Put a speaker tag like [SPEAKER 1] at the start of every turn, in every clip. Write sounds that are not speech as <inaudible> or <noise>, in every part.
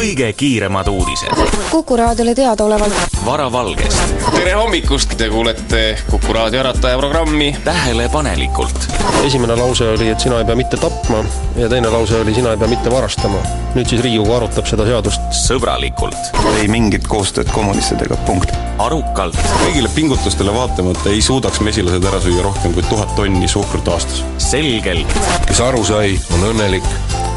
[SPEAKER 1] kõige kiiremad uudised.
[SPEAKER 2] Kuku raadiole teadaolevalt.
[SPEAKER 1] Varavalgest,
[SPEAKER 3] tere hommikust, te kuulete Kuku raadio ärataja programmi.
[SPEAKER 1] Tähelepanelikult,
[SPEAKER 4] esimene lause oli, et sina ei pea mitte tapma ja teine lause oli, sina ei pea mitte varastama. nüüd siis Riigikogu arutab seda seadust.
[SPEAKER 1] sõbralikult,
[SPEAKER 5] ei mingit koostööd kommunistidega, punkt.
[SPEAKER 1] arukalt,
[SPEAKER 6] kõigile pingutustele vaatamata ei suudaks mesilased ära süüa rohkem kui tuhat tonni suhkrut aastas.
[SPEAKER 1] selgelt,
[SPEAKER 7] kes aru sai, on õnnelik,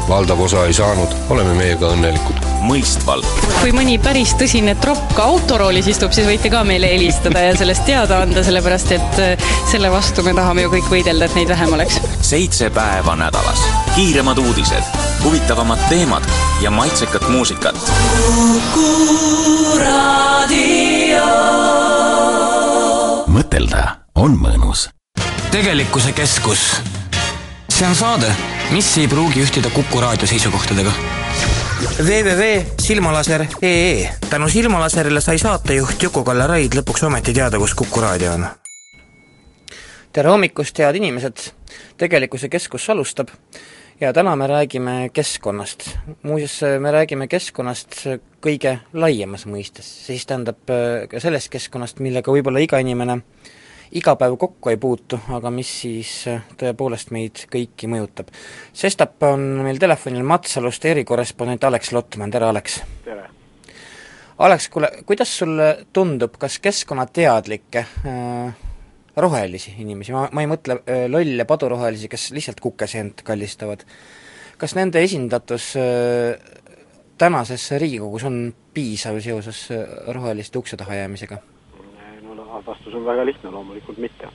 [SPEAKER 7] valdav osa ei saanud, oleme meiega õnnelikud.
[SPEAKER 1] Mõistvalt,
[SPEAKER 8] kui mõni päris tõsine tropp ka autoroolis istub, siis võite ka meile helistada ja sellest teada anda, sellepärast et äh, selle vastu me tahame ju kõik võidelda, et neid vähem oleks.
[SPEAKER 1] seitse päeva nädalas, kiiremad uudised, huvitavamad teemad ja maitsekat muusikat. mõtelda on mõnus.
[SPEAKER 9] tegelikkuse keskus. see on saade, mis ei pruugi ühtida Kuku raadio seisukohtadega. www.silmalaser.ee tänu Silmalaserile sai saatejuht Juku-Kalle Raid lõpuks ometi teada, kus Kuku raadio on.
[SPEAKER 10] tere hommikust, head inimesed! tegelikkuse keskus alustab ja täna me räägime keskkonnast. muuseas, me räägime keskkonnast kõige laiemas mõistes, siis tähendab äh, ka sellest keskkonnast, millega võib-olla iga inimene iga päev kokku ei puutu, aga mis siis äh, tõepoolest meid kõiki mõjutab. sestap on meil telefonil Matsalust erikorrespondent Alex Lotman, tere Alex!
[SPEAKER 11] tere!
[SPEAKER 10] Alex, kuule, kuidas sulle tundub, kas keskkonnateadlikke äh, rohelisi inimesi, ma, ma ei mõtle äh, lolle padurohelisi, kes lihtsalt kukeseent kallistavad, kas nende esindatus äh, tänases Riigikogus on piisav seoses roheliste ukse taha jäämisega?
[SPEAKER 11] Vastus on väga lihtne, loomulikult mitte.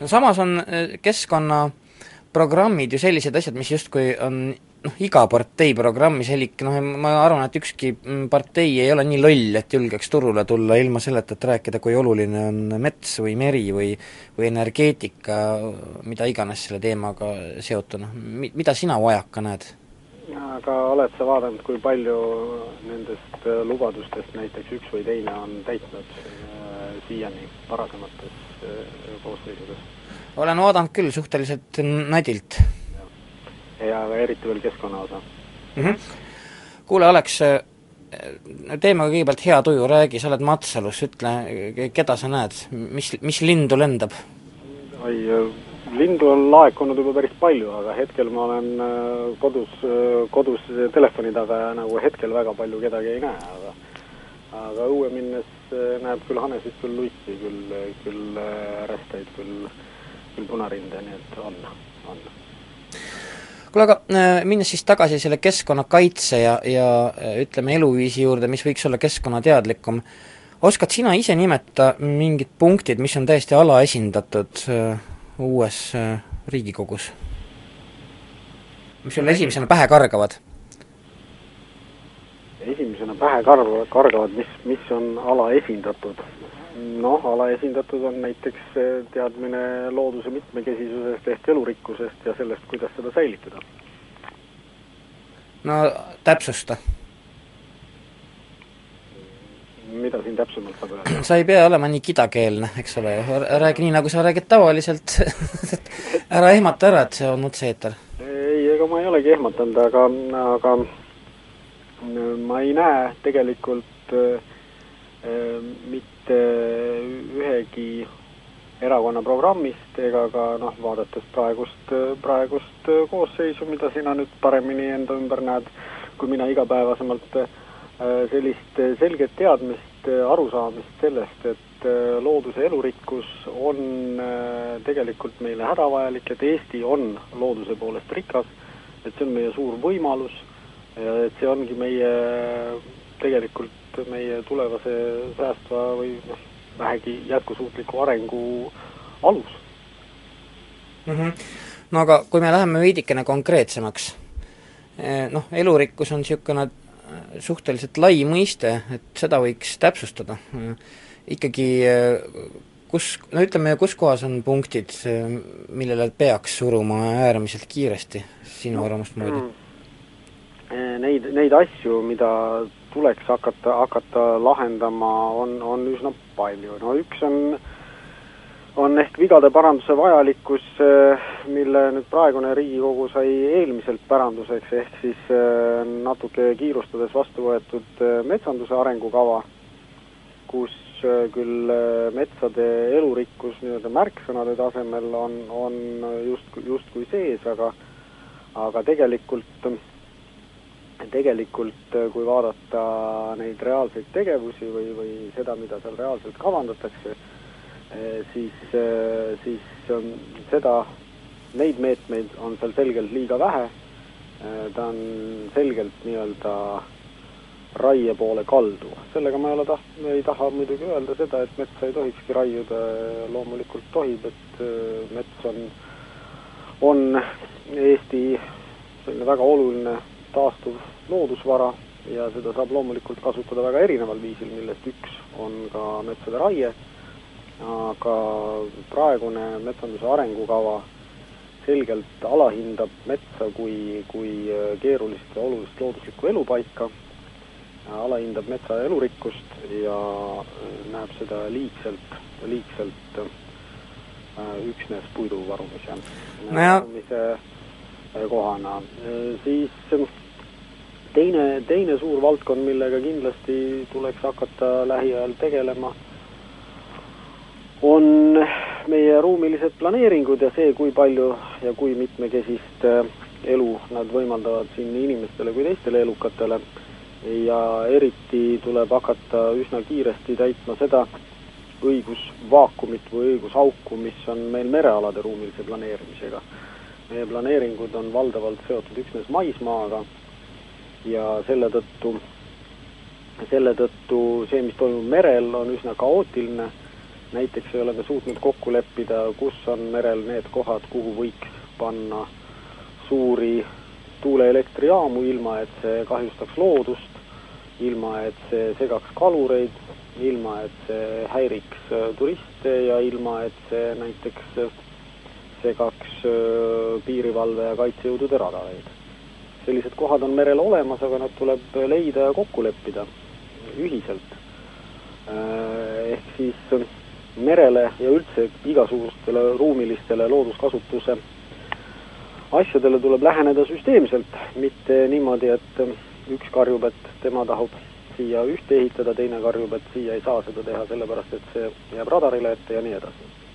[SPEAKER 10] no samas on äh, keskkonnaprogrammid ju sellised asjad, mis justkui on noh, iga partei programmis elik noh, ma arvan, et ükski mm, partei ei ole nii loll, et julgeks turule tulla ilma selleta, et rääkida, kui oluline on mets või meri või või energeetika, mida iganes selle teemaga seotud, noh, mi-, mida sina vajaka näed?
[SPEAKER 11] aga oled sa vaadanud, kui palju nendest äh, lubadustest näiteks üks või teine on täitnud siiani varasemates äh, koosseisudes?
[SPEAKER 10] olen vaadanud küll suhteliselt nadilt.
[SPEAKER 11] ja eriti veel keskkonna osa
[SPEAKER 10] mm. -hmm. kuule, Alex, teeme kõigepealt hea tuju, räägi, sa oled Matsalus, ütle, keda sa näed, mis, mis lindu lendab?
[SPEAKER 11] oi, lindu on laekunud juba päris palju, aga hetkel ma olen kodus, kodus telefoni taga ja nagu hetkel väga palju kedagi ei näe, aga aga õue minnes näeb küll hanesid, küll luiki, küll, küll rästaid, küll, küll punarinde, nii et on, on.
[SPEAKER 10] kuule, aga minnes siis tagasi selle keskkonnakaitse ja, ja ütleme, eluviisi juurde, mis võiks olla keskkonnateadlikum, oskad sina ise nimetada mingid punktid, mis on täiesti alaesindatud uues Riigikogus? mis sulle esimesena pähe kargavad?
[SPEAKER 11] Esimesena pähe karv-, kargavad, mis, mis on alaesindatud? noh, alaesindatud on näiteks teadmine looduse mitmekesisusest ehk elurikkusest ja sellest, kuidas seda säilitada.
[SPEAKER 10] no täpsusta.
[SPEAKER 11] mida siin täpsemalt saab öelda?
[SPEAKER 10] sa ei pea olema nii kidakeelne, eks ole, räägi nii, nagu sa räägid tavaliselt <laughs> ära ehmata ära, et see on otse-eeter.
[SPEAKER 11] ei, ega ma ei olegi ehmatanud, aga, aga ma ei näe tegelikult äh, mitte ühegi erakonna programmist ega ka noh, vaadates praegust, praegust koosseisu, mida sina nüüd paremini enda ümber näed kui mina igapäevasemalt, sellist selget teadmist, arusaamist sellest, et looduse elurikkus on tegelikult meile hädavajalik, et Eesti on looduse poolest rikas, et see on meie suur võimalus ja et see ongi meie, tegelikult meie tulevase säästva või noh, vähegi jätkusuutliku arengu alus
[SPEAKER 10] mm. -hmm. no aga kui me läheme veidikene konkreetsemaks, noh, elurikkus on niisugune suhteliselt lai mõiste, et seda võiks täpsustada. ikkagi kus, no ütleme, kus kohas on punktid, millele peaks suruma äärmiselt kiiresti, sinu arvamust mööda mm.?
[SPEAKER 11] Neid, neid asju, mida tuleks hakata, hakata lahendama, on, on üsna palju, no üks on, on ehk vigade paranduse vajalikkus, äh, mille nüüd praegune Riigikogu sai eelmiselt päranduseks, ehk siis äh, natuke kiirustades vastu võetud metsanduse arengukava, kus küll metsade elurikkus nii-öelda märksõnade tasemel on, on just, justkui sees, aga aga tegelikult, tegelikult kui vaadata neid reaalseid tegevusi või, või seda, mida seal reaalselt kavandatakse, Eh, siis, eh, siis seda, neid meetmeid on seal selgelt liiga vähe, ta on selgelt nii-öelda raie poole kaldu. sellega ma ei ole taht-, ei taha muidugi öelda seda, et metsa ei tohikski raiuda, loomulikult tohib, et mets on, on Eesti selline väga oluline taastuv loodusvara ja seda saab loomulikult kasutada väga erineval viisil, millest üks on ka metsade raie aga praegune metsanduse arengukava selgelt alahindab metsa kui, kui keerulist ja olulist looduslikku elupaika, alahindab metsa elurikkust ja näeb seda liigselt, liigselt äh, üksnes puidu varumise no, varumise äh, kohana. siis teine, teine suur valdkond, millega kindlasti tuleks hakata lähiajal tegelema on meie ruumilised planeeringud ja see, kui palju ja kui mitmekesist äh, elu nad võimaldavad siin nii inimestele kui teistele elukatele. ja eriti tuleb hakata üsna kiiresti täitma seda õigusvaakumit või õigusauku, mis on meil merealade ruumilise planeerimisega. meie planeeringud on valdavalt seotud üksnes maismaaga ja selle tõttu, selle tõttu see, mis toimub merel, on üsna kaootiline näiteks ei ole me suutnud kokku leppida, kus on merel need kohad, kuhu võiks panna suuri tuuleelektrijaamu, ilma et see kahjustaks loodust, ilma et see segaks kalureid, ilma et see häiriks äh, turiste ja ilma et see näiteks segaks äh, piirivalve ja kaitsejõudude radareid. Sellised kohad on merel olemas, aga nad tuleb leida ja kokku leppida ühiselt. Äh, ehk siis merele ja üldse igasugustele ruumilistele looduskasutuse asjadele tuleb läheneda süsteemselt, mitte niimoodi, et üks karjub, et tema tahab siia ühte ehitada, teine karjub, et siia ei saa seda teha, sellepärast et see jääb radarile ette ja nii edasi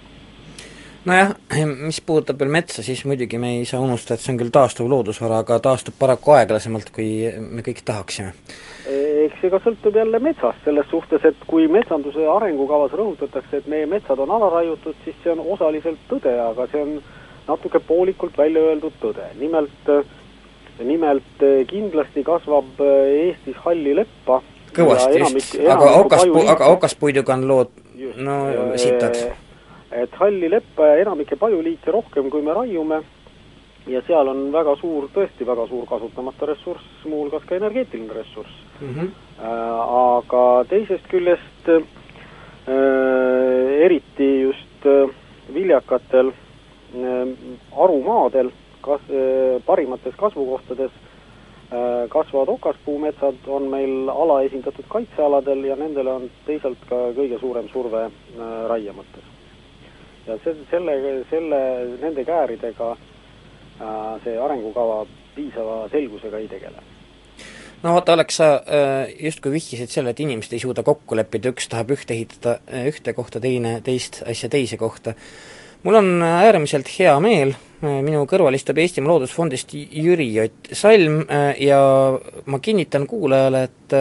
[SPEAKER 10] nojah, mis puudutab veel metsa, siis muidugi me ei saa unustada, et see on küll taastuv loodusvara, aga taastub paraku aeglasemalt, kui me kõik tahaksime.
[SPEAKER 11] eks see ka sõltub jälle metsast, selles suhtes, et kui metsanduse arengukavas rõhutatakse, et meie metsad on alaraiutud, siis see on osaliselt tõde, aga see on natuke poolikult välja öeldud tõde, nimelt nimelt kindlasti kasvab Eestis halli leppa.
[SPEAKER 10] Kõvasti just, aga okaspu-, aga okaspuiduga on lood no sitad
[SPEAKER 11] et halli leppa ja enamikke pajuliike rohkem, kui me raiume, ja seal on väga suur, tõesti väga suur kasutamata ressurss, muuhulgas ka energeetiline ressurss mm. -hmm. Aga teisest küljest äh, eriti just äh, viljakatel äh, arumaadel, kas äh, parimates kasvukohtades äh, kasvavad okaspuumetsad on meil alaesindatud kaitsealadel ja nendele on teisalt ka kõige suurem surve raie mõttes ja see, selle, selle, nende kääridega äh, see arengukava piisava selgusega ei tegele
[SPEAKER 10] no vaata, Alex, sa äh, justkui vihjasid selle, et inimesed ei suuda kokku leppida, üks tahab ühte ehitada äh, ühte kohta, teine teist asja teise kohta. mul on äärmiselt hea meel, minu kõrval istub Eestimaa Loodusfondist Jüri Ott Salm ja ma kinnitan kuulajale, et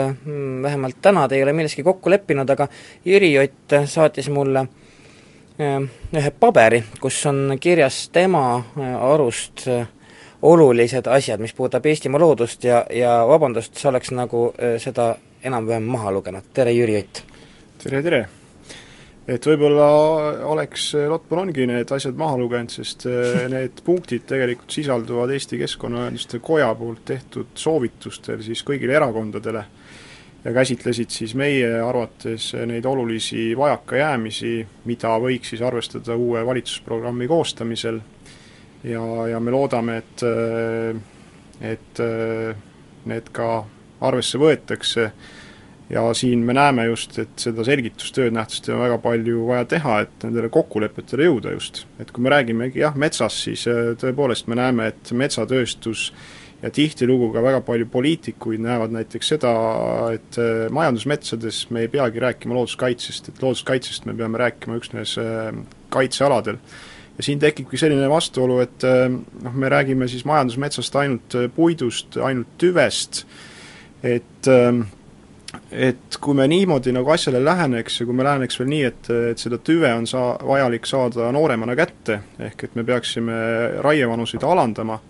[SPEAKER 10] vähemalt täna te ei ole milleski kokku leppinud, aga Jüri Ott saatis mulle Ehm, ühe paberi, kus on kirjas tema äh, arust äh, olulised asjad, mis puudutab Eestimaa loodust ja, ja vabandust, sa oleks nagu äh, seda enam-vähem maha lugenud, tere Jüri Ott!
[SPEAKER 12] tere, tere! et võib-olla oleks Lotman ongi need asjad maha lugenud, sest need punktid tegelikult sisalduvad Eesti Keskkonnaühenduste Koja poolt tehtud soovitustel siis kõigile erakondadele ja käsitlesid siis meie arvates neid olulisi vajakajäämisi, mida võiks siis arvestada uue valitsusprogrammi koostamisel ja, ja me loodame, et et need ka arvesse võetakse ja siin me näeme just, et seda selgitustööd nähtavasti on väga palju vaja teha, et nendele kokkulepetele jõuda just. et kui me räägimegi jah, metsast, siis tõepoolest me näeme, et metsatööstus ja tihtilugu ka väga palju poliitikuid näevad näiteks seda, et äh, majandusmetsades me ei peagi rääkima looduskaitsest, et looduskaitsest me peame rääkima üksnes äh, kaitsealadel. ja siin tekibki selline vastuolu, et noh, me räägime siis majandusmetsast ainult puidust, ainult tüvest, et äh, et kui me niimoodi nagu asjale läheneks ja kui me läheneks veel nii, et, et seda tüve on saa-, vajalik saada nooremana kätte, ehk et me peaksime raievanuseid alandama,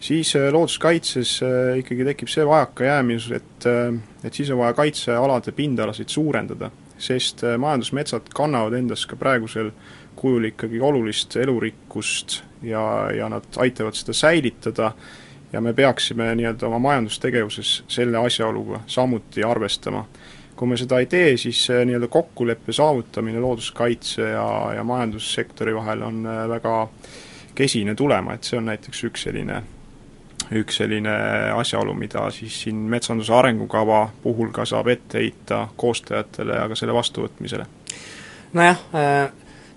[SPEAKER 12] siis äh, looduskaitses äh, ikkagi tekib see vajakajäämis, et äh, et siis on vaja kaitsealade pindalasid suurendada, sest majandusmetsad kannavad endas ka praegusel kujul ikkagi olulist elurikkust ja, ja nad aitavad seda säilitada ja me peaksime nii-öelda oma majandustegevuses selle asjaoluga samuti arvestama. kui me seda ei tee, siis nii-öelda kokkuleppe saavutamine looduskaitse ja, ja majandussektori vahel on väga kesine tulema, et see on näiteks üks selline üks selline asjaolu, mida siis siin metsanduse arengukava puhul ka saab ette heita koostajatele ja ka selle vastuvõtmisele.
[SPEAKER 10] nojah äh,,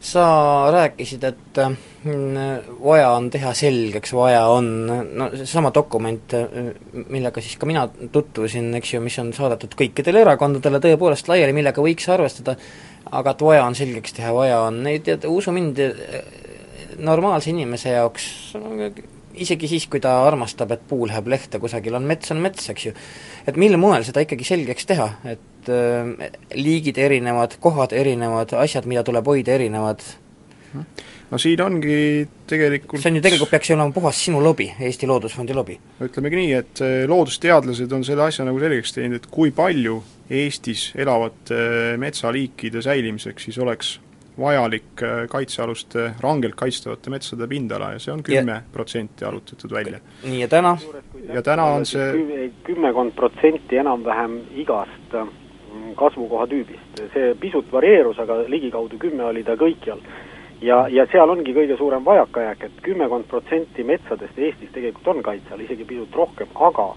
[SPEAKER 10] sa rääkisid, et mm, vaja on teha selgeks, vaja on, no seesama dokument, millega siis ka mina tutvusin, eks ju, mis on saadetud kõikidele erakondadele tõepoolest laiali, millega võiks arvestada, aga et vaja on selgeks teha, vaja on, tead, usu mind, normaalse inimese jaoks isegi siis, kui ta armastab, et puu läheb lehte kusagil, on mets, on mets, eks ju. et mil moel seda ikkagi selgeks teha, et äh, liigid erinevad, kohad erinevad, asjad, mida tuleb hoida, erinevad.
[SPEAKER 12] no siin ongi tegelikult
[SPEAKER 10] see on ju tegelikult, peaks ju olema puhas sinu lobi, Eesti Loodusfondi lobi.
[SPEAKER 12] ütlemegi nii, et äh, loodusteadlased on selle asja nagu selgeks teinud, et kui palju Eestis elavate äh, metsaliikide säilimiseks siis oleks vajalik kaitsealuste, rangelt kaitstavate metsade pindala ja see on kümme protsenti arvutatud välja.
[SPEAKER 10] nii, ja täna?
[SPEAKER 12] ja täna on see
[SPEAKER 11] kümmekond protsenti enam-vähem igast kasvukoha tüübist. see pisut varieerus, aga ligikaudu kümme oli ta kõikjal. ja, ja seal ongi kõige suurem vajakajääk, et kümmekond protsenti metsadest Eestis tegelikult on kaitse all, isegi pisut rohkem, aga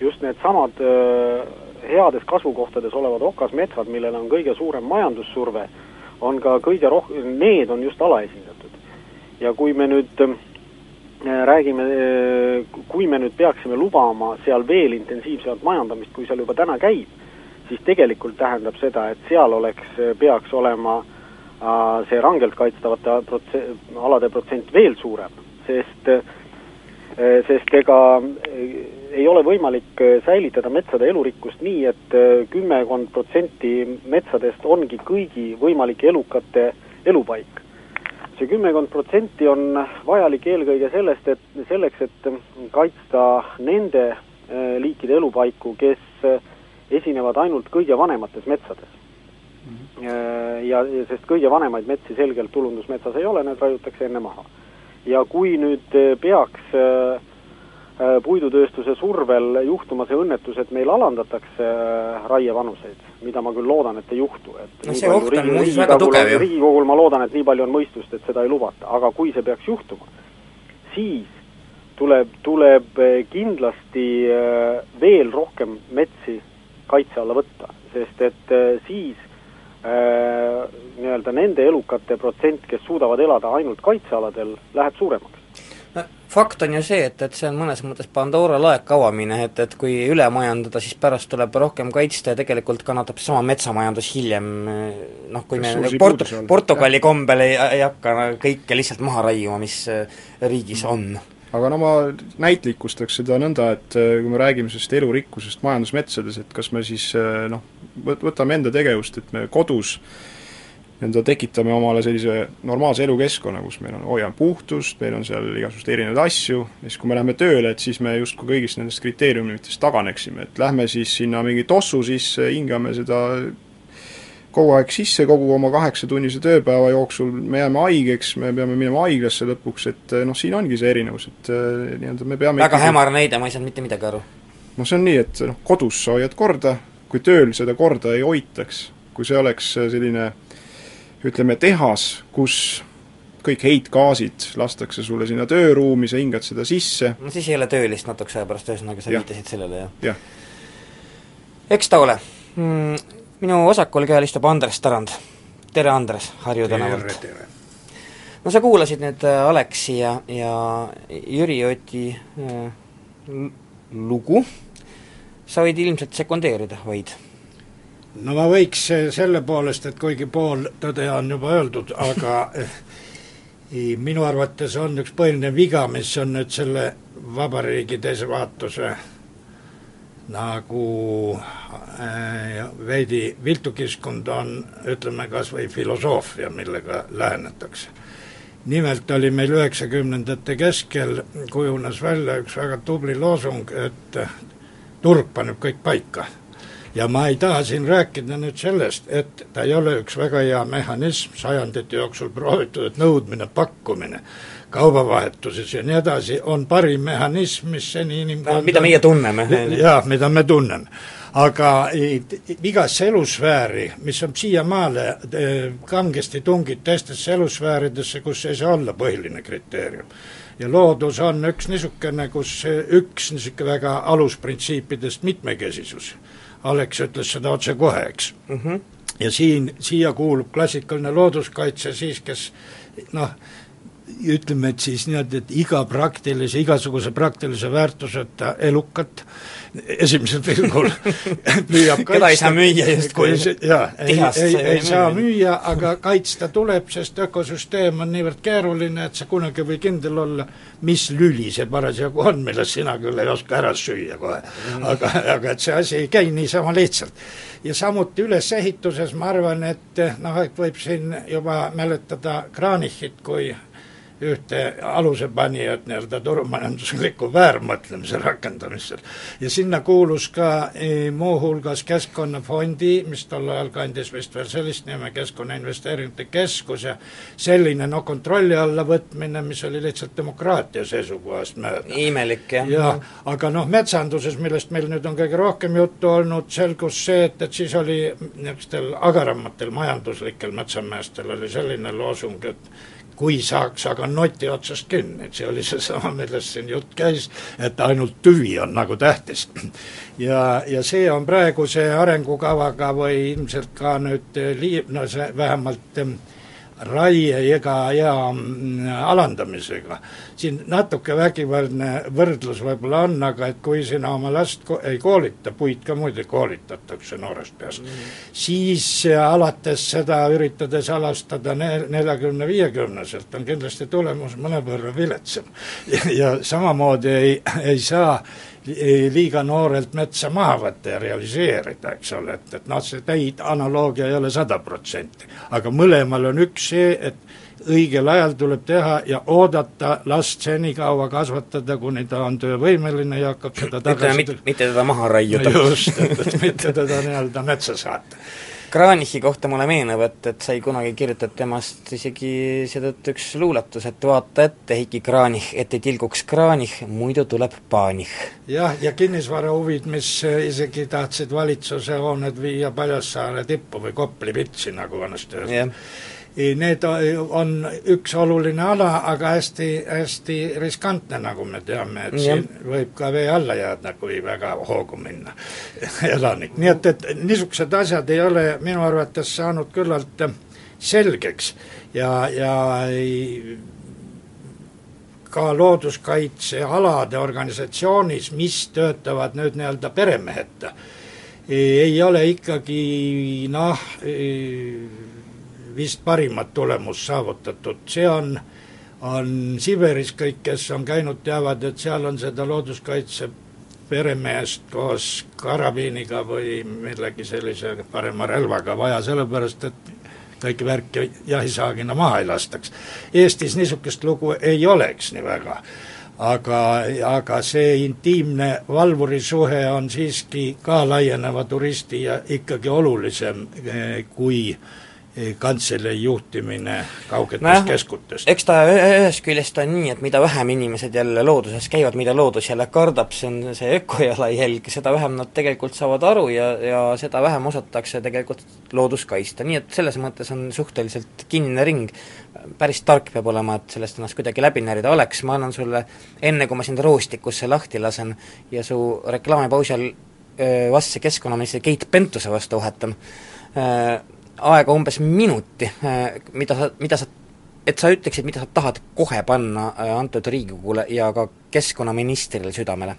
[SPEAKER 11] just needsamad äh, heades kasvukohtades olevad okasmetsad, millel on kõige suurem majandussurve, on ka kõige roh-, need on just alaesindatud. ja kui me nüüd äh, räägime, äh, kui me nüüd peaksime lubama seal veel intensiivsemat majandamist, kui seal juba täna käib, siis tegelikult tähendab seda, et seal oleks, peaks olema äh, see rangelt kaitstavate protse-, alade protsent veel suurem, sest äh, sest ega äh, ei ole võimalik säilitada metsade elurikkust nii, et kümmekond protsenti metsadest ongi kõigi võimalike elukate elupaik. see kümmekond protsenti on vajalik eelkõige sellest, et selleks, et kaitsta nende liikide elupaiku, kes esinevad ainult kõige vanemates metsades. -hmm. ja, sest kõige vanemaid metsi selgelt tulundusmetsas ei ole, need raiutakse enne maha. Ja kui nüüd äh, peaks äh, puidutööstuse survel juhtuma see õnnetus, et meil alandatakse raievanuseid, mida ma küll loodan, et ei juhtu, et
[SPEAKER 10] no see oht on muuseas väga tugev ju.
[SPEAKER 11] riigikogul ma loodan, et nii palju on mõistust, et seda ei lubata, aga kui see peaks juhtuma, siis tuleb, tuleb kindlasti veel rohkem metsi kaitse alla võtta, sest et siis nii-öelda nende elukate protsent, kes suudavad elada ainult kaitsealadel, läheb suuremaks.
[SPEAKER 10] No fakt on ju see, et, et see on mõnes mõttes Pandora laeka avamine, et, et kui üle majandada, siis pärast tuleb rohkem kaitsta ja tegelikult kannatab seesama metsamajandus hiljem noh, kui me Port-, Portugali kombel ei, ei hakka kõike lihtsalt maha raiuma, mis äh, riigis on
[SPEAKER 12] aga no ma näitlikustaks seda nõnda, et äh, kui me räägime sellest elurikkusest majandusmetsades, et kas me siis äh, noh, võtame enda tegevust, et me kodus nii-öelda tekitame omale sellise normaalse elukeskkonna, kus meil on, hoiame puhtust, meil on seal igasuguseid erinevaid asju, ja siis kui me läheme tööle, et siis me justkui kõigist nendest kriteeriumitest taganeksime, et lähme siis sinna mingi tossu sisse, hingame seda kogu aeg sisse kogu oma kaheksatunnise tööpäeva jooksul, me jääme haigeks, me peame minema haiglasse lõpuks, et noh, siin ongi see erinevus, et eh, nii-öelda me peame
[SPEAKER 10] väga ikkagi... hämar näide, ma ei saanud mitte midagi aru.
[SPEAKER 12] no see on nii, et noh, kodus sa hoiad korda, kui tööl seda korda ei hoitaks, kui see oleks selline ütleme, tehas, kus kõik heitgaasid lastakse sulle sinna tööruumi, sa hingad seda sisse
[SPEAKER 10] no siis ei ole töölist natukese aja pärast, ühesõnaga sa viitasid sellele, jah?
[SPEAKER 12] jah.
[SPEAKER 10] eks ta ole mm,? Minu vasakul käel istub Andres Tarand. tere, Andres, Harju tänavalt! no sa kuulasid nüüd äh, Aleksi ja, ja Jüri Oti äh, lugu, sa võid ilmselt sekundeerida, võid?
[SPEAKER 13] no ma võiks selle poolest, et kuigi pool tõde on juba öeldud, aga minu arvates on üks põhiline viga, mis on nüüd selle vabariigi teise vaatuse nagu äh, veidi viltu kiskunud, on ütleme kas või filosoofia, millega lähenetakse. nimelt oli meil üheksakümnendate keskel, kujunes välja üks väga tubli loosung, et turg paneb kõik paika ja ma ei taha siin rääkida nüüd sellest, et ta ei ole üks väga hea mehhanism, sajandite jooksul proovitud, et nõudmine, pakkumine, kaubavahetuses ja nii edasi on parim mehhanism, mis seni inimkond
[SPEAKER 10] mida meie tunneme.
[SPEAKER 13] jaa, mida me tunneme. aga igasse elusfääri, mis on siiamaale eh, kangesti tungid teistesse elusfääridesse, kus ei saa olla põhiline kriteerium ja loodus on üks niisugune, kus üks niisugune väga alusprintsiipidest mitmekesisus Alex ütles seda otsekohe, eks mm. -hmm. ja siin, siia kuulub klassikaline looduskaitse siis, kes noh, ütleme, et siis niimoodi, et iga praktilise, igasuguse praktilise väärtuseta elukat esimesel pilgul <laughs> püüab
[SPEAKER 10] kaitsta. keda ei saa müüa justkui.
[SPEAKER 13] jaa, ei, ei, ei saa müüa, aga kaitsta tuleb, sest ökosüsteem on niivõrd keeruline, et sa kunagi ei või kindel olla, mis lüli see parasjagu on, millest sina küll ei oska ära süüa kohe mm.. aga, aga et see asi ei käi niisama lihtsalt. ja samuti ülesehituses ma arvan, et noh, et võib siin juba mäletada Kranichit kui ühte alusepanijat nii-öelda turumajandusliku väärmõtlemise rakendamisel. ja sinna kuulus ka e, muuhulgas Keskkonnafondi, mis tol ajal kandis vist veel sellist nime, Keskkonnainvesteeringute Keskus ja selline noh, kontrolli alla võtmine, mis oli lihtsalt demokraatia seisukohast mööda.
[SPEAKER 10] imelik, jah.
[SPEAKER 13] jah, aga noh, metsanduses, millest meil nüüd on kõige rohkem juttu olnud, selgus see, et, et siis oli niisugustel agaramatel majanduslikel metsameestel oli selline loosung, et kui saaks aga noti otsast kinni, et see oli seesama, millest siin jutt käis, et ainult tüvi on nagu tähtis. <clears throat> ja, ja see on praeguse arengukavaga või ilmselt ka nüüd lii-, no see vähemalt raieiga ja mm, alandamisega. siin natuke vägivaldne võrdlus võib-olla on, aga et kui sina oma last ko ei koolita, puid ka muide koolitatakse noorest peast mm, -hmm. siis alates seda üritades alastada neljakümne, viiekümneselt on kindlasti tulemus mõnevõrra viletsam. <laughs> ja samamoodi ei, ei saa liiga noorelt metsa maha võtta ja realiseerida, eks ole, et, et noh, see täid analoogia ei ole sada protsenti. aga mõlemal on üks see, et õigel ajal tuleb teha ja oodata last senikaua kasvatada, kuni ta on töövõimeline ja hakkab seda tagasi
[SPEAKER 10] mitte, mitte teda maha raiuda. <laughs>
[SPEAKER 13] just, et, et mitte teda nii-öelda metsa saata
[SPEAKER 10] Kranichi kohta mulle meenub, et, et sai kunagi kirjutatud temast isegi seetõttu üks luuletus, et vaata ette, Heiki Kranich, et ei tilguks Kranich, muidu tuleb paanih.
[SPEAKER 13] jah, ja kinnisvarahuvid, mis isegi tahtsid valitsuse hooned viia Paljassaare tippu või Kopli pitsi, nagu vanasti öeldi need on üks oluline ala, aga hästi, hästi riskantne, nagu me teame, et siin võib ka vee alla jääda, kui väga hoogu minna <laughs> elanik, nii et, et niisugused asjad ei ole minu arvates saanud küllalt selgeks ja, ja ei, ka looduskaitsealade organisatsioonis, mis töötavad nüüd nii-öelda peremeheta, ei ole ikkagi noh, vist parimat tulemust saavutatud, see on, on Siberis kõik, kes on käinud, teavad, et seal on seda looduskaitse peremeest koos karabiiniga või millegi sellise parema relvaga vaja, sellepärast et kõiki värki jahisaagina maha ei lastaks. Eestis niisugust lugu ei oleks nii väga aga, aga see intiimne valvurisuhe on siiski ka laieneva turisti ja ikkagi olulisem eh, kui äh, kantselei juhtimine kaugetest no keskutest.
[SPEAKER 10] eks ta ühest küljest on nii, et mida vähem inimesed jälle looduses käivad, mida loodus jälle kardab, see on see ökojalajälg, seda vähem nad tegelikult saavad aru ja, ja seda vähem osatakse tegelikult loodust kaitsta, nii et selles mõttes on suhteliselt kinnine ring. päris tark peab olema, et sellest ennast kuidagi läbi närida, Alex, ma annan sulle enne, kui ma sind roostikusse lahti lasen ja su reklaamipausi all öö, vastse keskkonnaministri Keit Pentuse vastu vahetan, aega umbes minuti, mida sa, mida sa, et sa ütleksid, mida sa tahad kohe panna antud Riigikogule ja ka keskkonnaministrile südamele?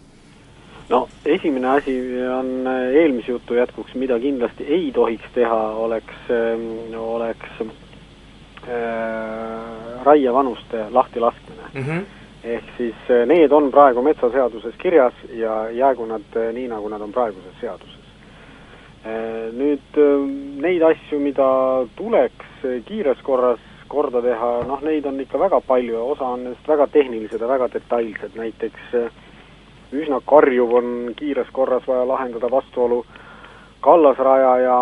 [SPEAKER 11] no esimene asi on eelmise jutu jätkuks, mida kindlasti ei tohiks teha, oleks, oleks äh, raiavanuste lahtilaskmine mm. -hmm. ehk siis äh, need on praegu metsaseaduses kirjas ja jäägu nad äh, nii, nagu nad on praeguses seaduses. Äh, nüüd neid asju, mida tuleks kiires korras korda teha, noh neid on ikka väga palju ja osa on nendest väga tehnilised ja väga detailsed, näiteks üsna karjuv on kiires korras vaja lahendada vastuolu kallasraja ja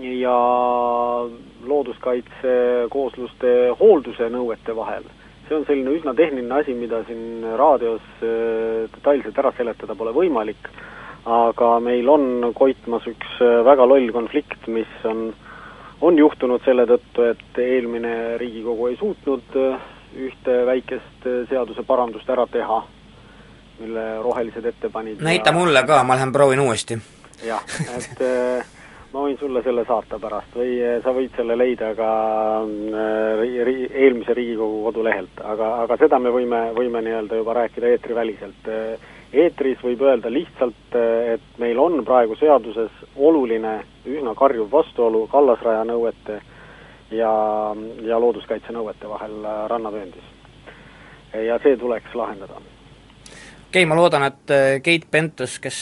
[SPEAKER 11] ja looduskaitsekoosluste hoolduse nõuete vahel. see on selline üsna tehniline asi, mida siin raadios äh, detailselt ära seletada pole võimalik, aga meil on koitmas üks äh, väga loll konflikt, mis on, on juhtunud selle tõttu, et eelmine Riigikogu ei suutnud äh, ühte väikest seaduseparandust ära teha, mille rohelised ette panid.
[SPEAKER 10] näita ja... mulle ka, ma lähen proovin uuesti.
[SPEAKER 11] jah, et ma võin sulle selle saata pärast või sa võid selle leida ka äh, ri-, eelmise Riigikogu kodulehelt, aga, aga seda me võime, võime nii-öelda juba rääkida eetriväliselt. Eetris võib öelda lihtsalt, et meil on praegu seaduses oluline üsna karjuv vastuolu kallasraja nõuete ja, ja looduskaitse nõuete vahel rannavööndis. ja see tuleks lahendada.
[SPEAKER 10] okei okay,, ma loodan, et Keit Pentus, kes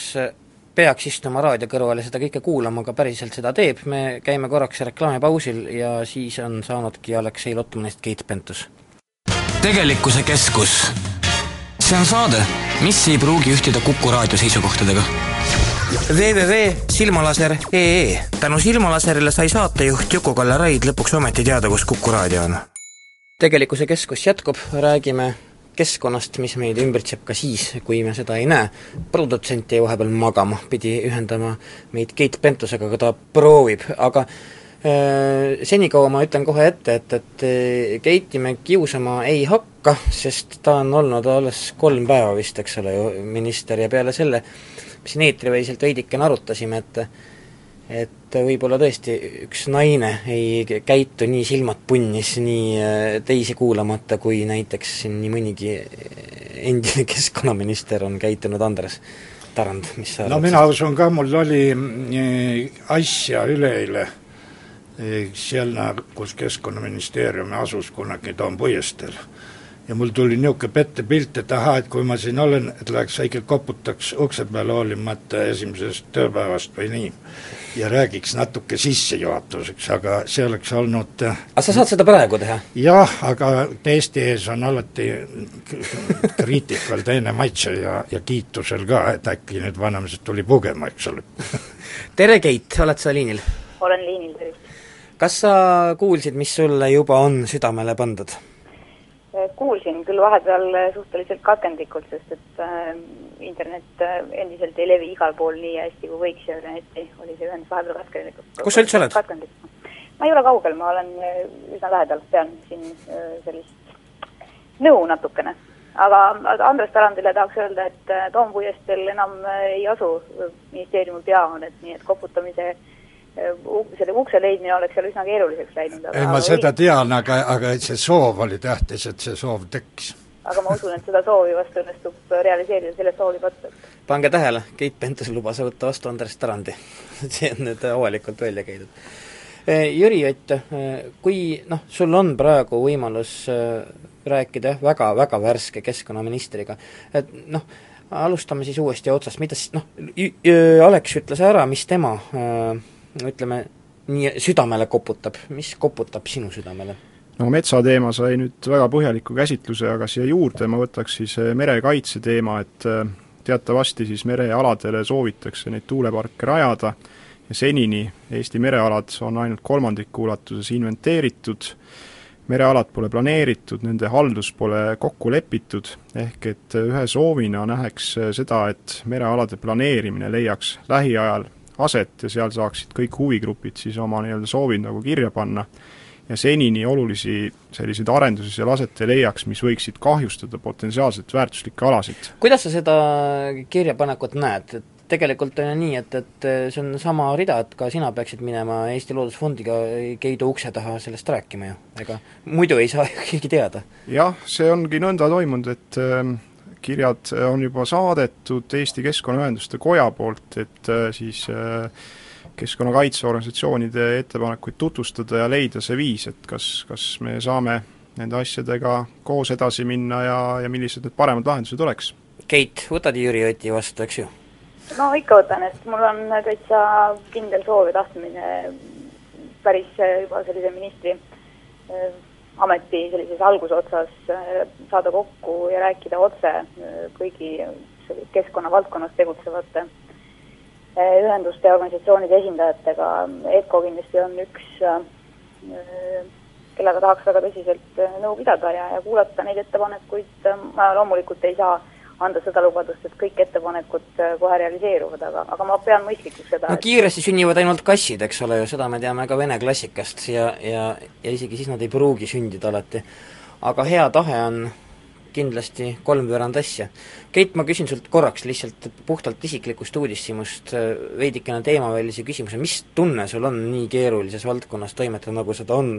[SPEAKER 10] peaks istuma raadio kõrval ja seda kõike kuulama, aga päriselt seda teeb, me käime korraks reklaamipausil ja siis on saanudki Aleksei Lotmanist Keit Pentus.
[SPEAKER 9] tegelikkuse keskus. See on saade, mis ei pruugi ühtida Kuku raadio seisukohtadega?
[SPEAKER 10] Www.silmalaser.ee tänu Silmalaserile sai saatejuht Juku-Kalle Raid lõpuks ometi teada, kus Kuku raadio on. tegelikkuse keskus jätkub, räägime keskkonnast, mis meid ümbritseb ka siis, kui me seda ei näe. produtsent jäi vahepeal magama, pidi ühendama meid Keit Pentusega, aga ta proovib, aga senikaua ma ütlen kohe ette, et, et äh, Keiti me kiusama ei hakka, sest ta on olnud alles kolm päeva vist, eks ole ju, minister ja peale selle, me siin eetriväliselt veidikene arutasime, et et võib-olla tõesti üks naine ei käitu nii silmad punnis, nii äh, teisi kuulamata, kui näiteks siin nii mõnigi endine <laughs> keskkonnaminister on käitunud, Andres Tarand, mis sa
[SPEAKER 13] no arvad? mina usun ka, mul oli äh, asja üleeile äh, seal, kus Keskkonnaministeerium asus kunagi Toompuiesteel ja mul tuli niisugune pettepilt, et ahaa, et kui ma siin olen, et läheks väike koputaks ukse peale hoolimata esimesest tööpäevast või nii. ja räägiks natuke sissejuhatuseks, aga see oleks olnud
[SPEAKER 10] äh, aga sa saad seda praegu teha?
[SPEAKER 13] jah, aga teiste ees on alati kriitikal teine maitse ja, ja kiitusel ka, et äkki nüüd vanamees tuli pugema, eks ole
[SPEAKER 10] tere, Keit, oled sa liinil?
[SPEAKER 14] olen liinil!
[SPEAKER 10] Kas sa kuulsid, mis sulle juba on südamele pandud?
[SPEAKER 14] Äh, kuulsin küll vahepeal äh, suhteliselt katkendlikult, sest et äh, internet äh, endiselt ei levi igal pool nii hästi, kui võiks ja eriti oli see ühendus vahepeal katkendlikult.
[SPEAKER 10] kus sa üldse oled?
[SPEAKER 14] ma ei ole kaugel, ma olen üsna lähedal, pean siin sellist nõu natukene. aga, Andres Tarandile tahaks öelda, et Toompuiesteel enam ei asu ministeeriumi peahoonet, nii et koputamise äh, selle ukse leidmine oleks seal üsna keeruliseks läinud.
[SPEAKER 13] ei, ma seda või... tean, aga, aga see soov oli tähtis, et see soov tekkis.
[SPEAKER 14] aga ma usun, et seda soovi vast õnnestub realiseerida sellest hoolimata.
[SPEAKER 10] pange tähele, Keit Pentus lubas võtta vastu Andres Tarandi <laughs> see on nüüd avalikult välja käidud. Eh, Jüri Ott, eh, kui noh, sul on praegu võimalus rääkida jah, väga-väga värske keskkonnaministriga, et noh, alustame siis uuesti otsast, mida siis noh, Alex ütles ära, mis tema äh, ütleme, nii südamele koputab, mis koputab sinu südamele?
[SPEAKER 12] no metsateema sai nüüd väga põhjaliku käsitluse, aga siia juurde ma võtaks siis eh, merekaitse teema, et eh, teatavasti siis merealadele soovitakse neid tuuleparke rajada ja senini Eesti merealad on ainult kolmandiku ulatuses inventeeritud, merealad pole planeeritud, nende haldus pole kokku lepitud, ehk et ühe soovina näheks seda, et merealade planeerimine leiaks lähiajal aset ja seal saaksid kõik huvigrupid siis oma nii-öelda soovid nagu kirja panna ja senini olulisi selliseid arendusi seal aset ei leiaks, mis võiksid kahjustada potentsiaalselt väärtuslikke alasid.
[SPEAKER 10] kuidas sa seda kirjapanekut näed, et tegelikult on ju nii, et, et see on sama rida, et ka sina peaksid minema Eesti Loodusfondiga Keidu ukse taha sellest rääkima ju, ega muidu ei saa ju <laughs> keegi teada.
[SPEAKER 12] jah, see ongi nõnda toimunud, et äh, kirjad on juba saadetud Eesti Keskkonnaühenduste Koja poolt, et äh, siis äh, keskkonnakaitseorganisatsioonide ettepanekuid tutvustada ja leida see viis, et kas, kas me saame nende asjadega koos edasi minna ja, ja millised need paremad lahendused oleks.
[SPEAKER 10] Keit, võtad Jüri Oti vastu, eks ju?
[SPEAKER 14] no ikka võtan, et mul on täitsa kindel soov ja tahtmine päris juba sellise ministri ameti sellises algusotsas äh, saada kokku ja rääkida otse äh, kõigi keskkonnavaldkonnas tegutsevate ühenduste ja organisatsioonide esindajatega. EKO kindlasti on üks, kellega tahaks väga tõsiselt nõu pidada ja, ja kuulata neid ettepanekuid. ma loomulikult ei saa anda seda lubadust, et kõik ettepanekud kohe realiseeruvad, aga, aga ma pean mõistlikuks seda
[SPEAKER 10] no kiiresti sünnivad ainult kassid, eks ole ju, seda me teame ka vene klassikast ja, ja, ja isegi siis nad ei pruugi sündida alati. aga hea tahe on kindlasti kolmveerand asja. Keit, ma küsin sult korraks lihtsalt puhtalt isiklikust uudishimust veidikene teemavälise küsimuse, mis tunne sul on nii keerulises valdkonnas toimetada, nagu seda on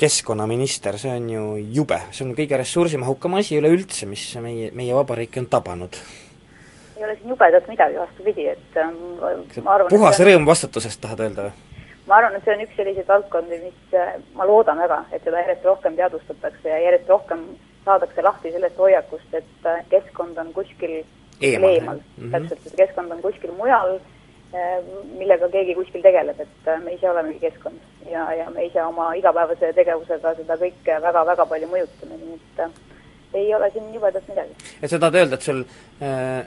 [SPEAKER 10] keskkonnaminister, see on ju jube, see on kõige ressursimahukam asi üleüldse, mis meie, meie vabariiki on tabanud.
[SPEAKER 14] ei ole siin jubedat midagi, vastupidi, et ähm, ma arvan
[SPEAKER 10] puhas on... rõõm vastutusest, tahad öelda või?
[SPEAKER 14] ma arvan, et see on üks selliseid valdkondi, mis äh, ma loodan väga, et seda järjest rohkem teadvustatakse ja järjest rohkem saadakse lahti sellest hoiakust, et äh, keskkond on kuskil eemal, eemal., mhm. täpselt, et keskkond on kuskil mujal, millega keegi kuskil tegeleb, et me ise olemegi keskkond ja, ja me ise oma igapäevase tegevusega seda kõike väga-väga palju mõjutame, nii et äh, ei ole siin jubedat midagi.
[SPEAKER 10] et sa tahad öelda, et sul äh,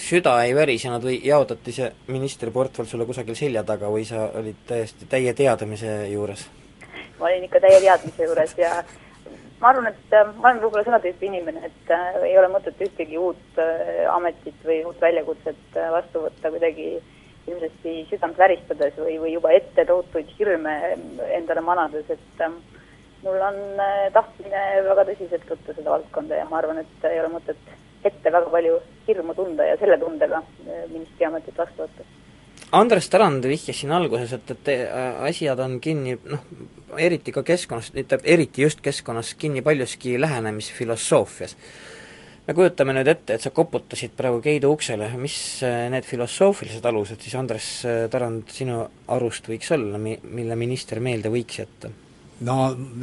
[SPEAKER 10] süda ei värisenud või jaotati see ministriportfell sulle kusagil selja taga või sa olid täiesti täie teadmise juures?
[SPEAKER 14] ma olin ikka täie teadmise juures ja ma arvan, et äh, ma olen võib-olla seda tüüpi inimene, et äh, ei ole mõtet ühtegi uut äh, ametit või uut väljakutset äh, vastu võtta kuidagi äh, hirmsasti südant väristades või, või juba ette tohutuid hirme endale manades, et ähm, mul on äh, tahtmine väga tõsiselt võtta seda valdkonda ja ma arvan, et ei ole mõtet ette väga palju hirmu tunda ja selle tundega äh, ministriametit vastu võtta.
[SPEAKER 10] Andres Tarand vihjas siin alguses, et, et äh, asjad on kinni noh, eriti ka keskkonnas, ütleb eriti just keskkonnas kinni paljuski lähenemisfilosoofias me kujutame nüüd ette, et sa koputasid praegu Keidu uksele, mis äh, need filosoofilised alused siis, Andres äh, Tarand, sinu arust võiks olla, mi-, mille minister meelde võiks jätta?
[SPEAKER 13] no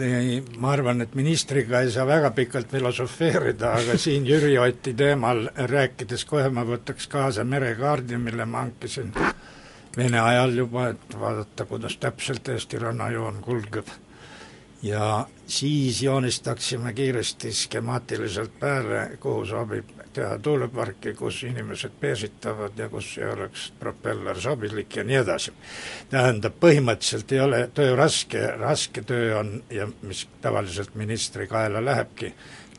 [SPEAKER 13] ei, ma arvan, et ministriga ei saa väga pikalt filosofeerida, aga siin Jüri Oti teemal rääkides kohe ma võtaks kaasa merekaardi, mille ma hankisin Vene ajal juba, et vaadata, kuidas täpselt Eesti rannajoon kulgeb ja siis joonistaksime kiiresti skemaatiliselt peale, kuhu sobib teha tuuleparki, kus inimesed peesitavad ja kus ei oleks propeller sobilik ja nii edasi. tähendab, põhimõtteliselt ei ole töö raske, raske töö on ja mis tavaliselt ministri kaela lähebki,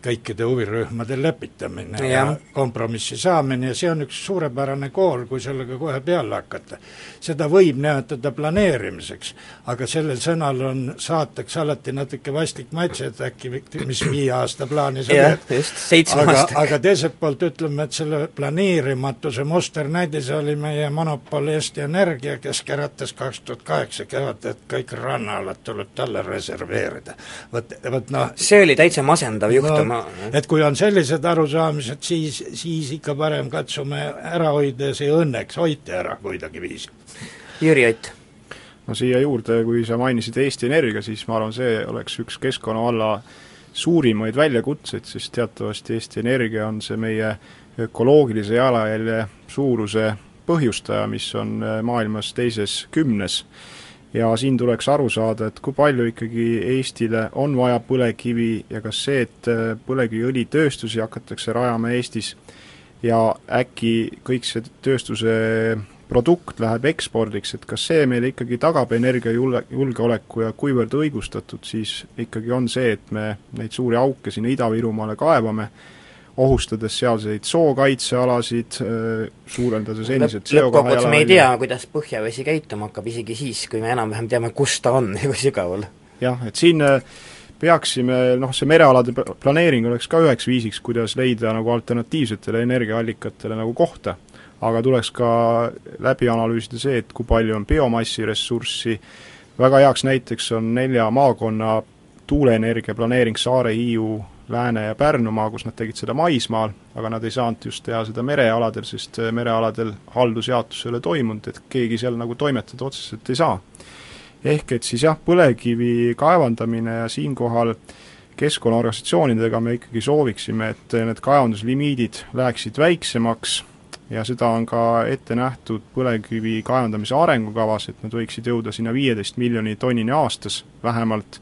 [SPEAKER 13] kõikide huvirühmade lepitamine ja. ja kompromissi saamine ja see on üks suurepärane kool, kui sellega kohe peale hakata. seda võib nimetada planeerimiseks, aga sellel sõnal on saateks alati natuke vastik maitse, et äkki mis viie aasta
[SPEAKER 10] jah, just, seitsme
[SPEAKER 13] aga, aga teiselt poolt ütleme, et selle planeerimatuse musternäidis oli meie monopol Eesti Energia, kes käratas kaks tuhat kaheksa kevadel, et kõik rannaalad tuleb talle reserveerida. vot, vot noh
[SPEAKER 10] see oli täitsa masendav juhtum no,
[SPEAKER 13] et kui on sellised arusaamised, siis, siis ikka parem katsume ära hoida ja see õnneks hoiti ära kuidagiviisi.
[SPEAKER 10] Jüri Ott?
[SPEAKER 12] no siia juurde, kui sa mainisid Eesti Energia, siis ma arvan, see oleks üks keskkonna valla suurimaid väljakutseid, sest teatavasti Eesti Energia on see meie ökoloogilise jalajälje suuruse põhjustaja, mis on maailmas teises kümnes ja siin tuleks aru saada, et kui palju ikkagi Eestile on vaja põlevkivi ja kas see, et äh, põlevkiviõlitööstusi hakatakse rajama Eestis ja äkki kõik see tööstuse produkt läheb ekspordiks, et kas see meile ikkagi tagab energiajulge, julgeoleku ja kuivõrd õigustatud siis ikkagi on see, et me neid suuri auke sinna Ida-Virumaale kaevame, ohustades sealseid sookaitsealasid, suurendades endiselt
[SPEAKER 10] lõppkokkuvõttes me ei tea, kuidas põhjavesi käituma hakkab, isegi siis, kui me enam-vähem teame, kus ta on ja <laughs> kui sügaval.
[SPEAKER 12] jah, et siin peaksime, noh, see merealade planeering oleks ka üheks viisiks, kuidas leida nagu alternatiivsetele energiaallikatele nagu kohta. aga tuleks ka läbi analüüsida see, et kui palju on biomassi ressurssi, väga heaks näiteks on nelja maakonna tuuleenergia planeering Saare, Hiiu, Lääne ja Pärnumaa, kus nad tegid seda maismaal, aga nad ei saanud just teha seda merealadel, sest merealadel haldusjaotus ei ole toimunud, et keegi seal nagu toimetada otseselt ei saa. ehk et siis jah, põlevkivi kaevandamine ja siinkohal keskkonnaorganisatsioonidega me ikkagi sooviksime, et need kaevanduslimiidid läheksid väiksemaks ja seda on ka ette nähtud põlevkivi kaevandamise arengukavas, et nad võiksid jõuda sinna viieteist miljoni tonnini aastas vähemalt,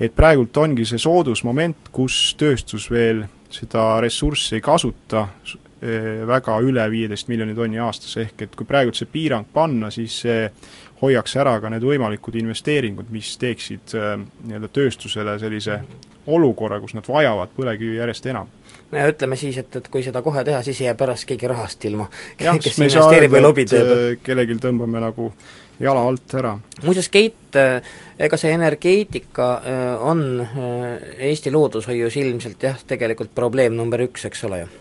[SPEAKER 12] et praegult ongi see soodusmoment, kus tööstus veel seda ressurssi ei kasuta eh, väga üle viieteist miljoni tonni aastas, ehk et kui praegult see piirang panna, siis see hoiaks ära ka need võimalikud investeeringud, mis teeksid äh, nii-öelda tööstusele sellise olukorra, kus nad vajavad põlevkivi järjest enam.
[SPEAKER 10] No ja ütleme siis, et, et kui seda kohe teha, siis ei jää pärast keegi rahast ilma.
[SPEAKER 12] jah, sest me ei saa öelda, et äh, kellelgi tõmbame nagu jala alt ära.
[SPEAKER 10] muuseas, Keit, äh, ega see energeetika on Eesti loodushoius ilmselt jah, tegelikult probleem number üks, eks ole ju?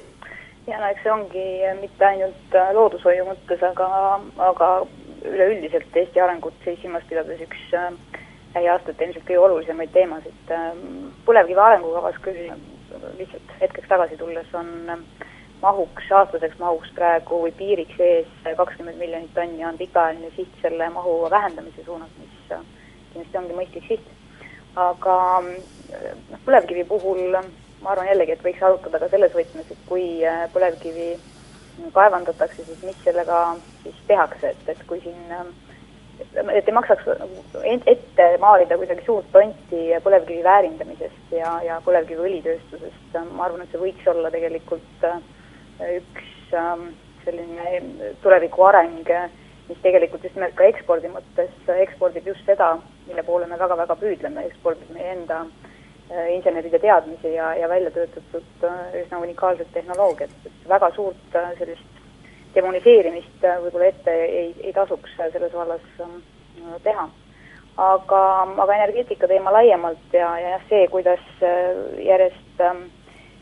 [SPEAKER 14] ja no eks see ongi mitte ainult loodushoiu mõttes, aga, aga üleüldiselt Eesti arengut siis silmas pidades üks äh, lähiaastate ilmselt kõige olulisemaid teemasid. Põlevkivi arengukavas küll lihtsalt hetkeks tagasi tulles on mahuks, aastaseks mahuks praegu või piiriks ees kakskümmend miljonit tonni on pikaajaline siht selle mahu vähendamise suunas, mis äh, kindlasti ongi mõistlik siht. aga noh, põlevkivi puhul ma arvan jällegi, et võiks arutada ka selles võtmes, et kui põlevkivi kaevandatakse, siis mis sellega siis tehakse, et, et kui siin et ei maksaks ette maalida kuidagi suurt tonti põlevkivi väärindamisest ja, ja põlevkiviõlitööstusest, ma arvan, et see võiks olla tegelikult äh, üks ähm, selline tuleviku areng, mis tegelikult just nimelt ka ekspordi mõttes ekspordib just seda, mille poole me väga-väga püüdleme, ekspordib meie enda äh, inseneride teadmisi ja, ja välja töötatud äh, üsna unikaalset tehnoloogiat, et väga suurt äh, sellist demoniseerimist võib-olla ette ei, ei tasuks selles vallas teha. aga, aga energeetika teema laiemalt ja, ja jah, see, kuidas järjest ähm,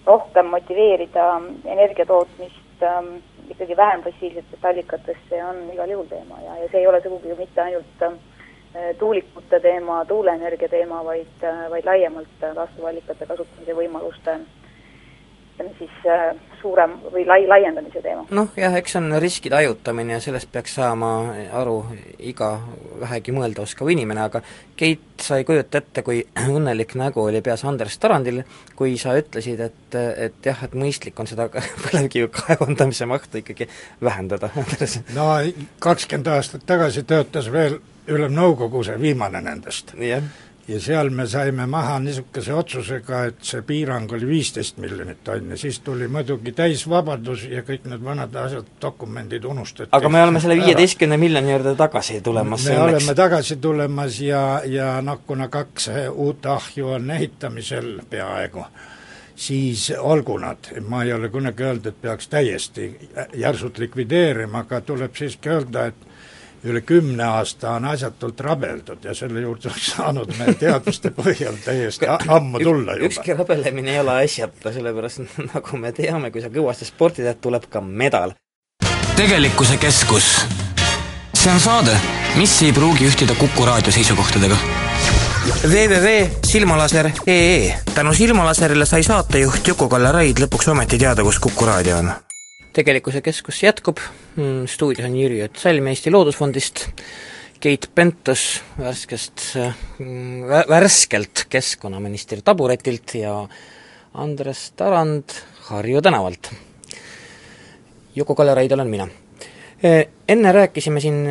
[SPEAKER 14] rohkem motiveerida energia tootmist ähm, ikkagi vähem fossiilsetest allikatest, see on igal juhul teema ja, ja see ei ole sugugi mitte ainult Äh, tuulikute teema, tuuleenergia teema, vaid, äh, vaid laiemalt taastuvallikate kasutamise võimaluste ütleme siis äh, suurem või lai, laiendamise teema.
[SPEAKER 10] noh jah, eks see on riskide hajutamine ja sellest peaks saama aru iga vähegi mõelda oskav inimene, aga Keit, sa ei kujuta ette, kui <clears throat> õnnelik nägu oli peas Andres Tarandil, kui sa ütlesid, et, et jah, et mõistlik on seda <laughs> põlevkivi kaevandamise mahtu ikkagi vähendada, <laughs> Andres?
[SPEAKER 13] no kakskümmend aastat tagasi töötas veel Ülemnõukogu, see viimane nendest
[SPEAKER 10] yeah..
[SPEAKER 13] Ja seal me saime maha niisuguse otsusega, et see piirang oli viisteist miljonit tonni, siis tuli muidugi täisvabadus ja kõik need vanad asjad, dokumendid unustati.
[SPEAKER 10] aga me oleme selle viieteistkümne miljoni juurde tagasi tulemas
[SPEAKER 13] me õnneks. oleme tagasi tulemas ja, ja noh, kuna kaks uut ahju on ehitamisel peaaegu, siis olgu nad, ma ei ole kunagi öelnud, et peaks täiesti järsult likvideerima, aga tuleb siiski öelda, et üle kümne aasta on asjatult rabeldud ja selle juurde oleks saanud meie teadmiste põhjal täiesti ammu tulla juba.
[SPEAKER 10] ükski rabelemine ei ole asjata, sellepärast <laughs> nagu me teame, kui sa kõvasti sporti teed, tuleb ka medal.
[SPEAKER 9] tegelikkuse keskus. see on saade, mis ei pruugi ühtida Kuku raadio seisukohtadega
[SPEAKER 10] www.silmalaser.ee tänu Silmalaserile sai saatejuht Juku-Kalle Raid lõpuks ometi teada, kus Kuku raadio on tegelikkuse keskus jätkub, mm, stuudios on Jüri Ott Salm Eesti Loodusfondist, Keit Pentus värskest, mm, värskelt keskkonnaministri taburetilt ja Andres Tarand Harju tänavalt. Juku-Kalle Raid olen mina. Enne rääkisime siin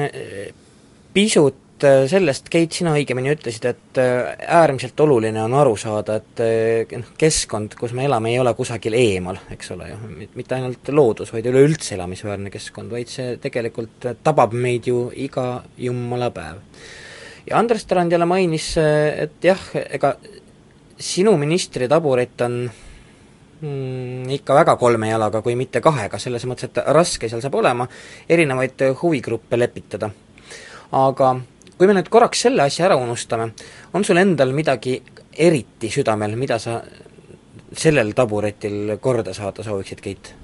[SPEAKER 10] pisut et äh, sellest, Keit, sina õigemini ütlesid, et äh, äärmiselt oluline on aru saada, et äh, noh, keskkond, kus me elame, ei ole kusagil eemal, eks ole ju, mitte ainult loodus, vaid üleüldse elamisväärne keskkond, vaid see tegelikult tabab meid ju iga jumala päev. ja Andres Tarand jälle mainis, et jah, ega sinu ministri taburet on mm, ikka väga kolme jalaga, kui mitte kahega, selles mõttes, et raske seal saab olema erinevaid huvigruppe lepitada. aga kui me nüüd korraks selle asja ära unustame, on sul endal midagi eriti südamel, mida sa sellel taburetil korda saada sooviksid, Keit?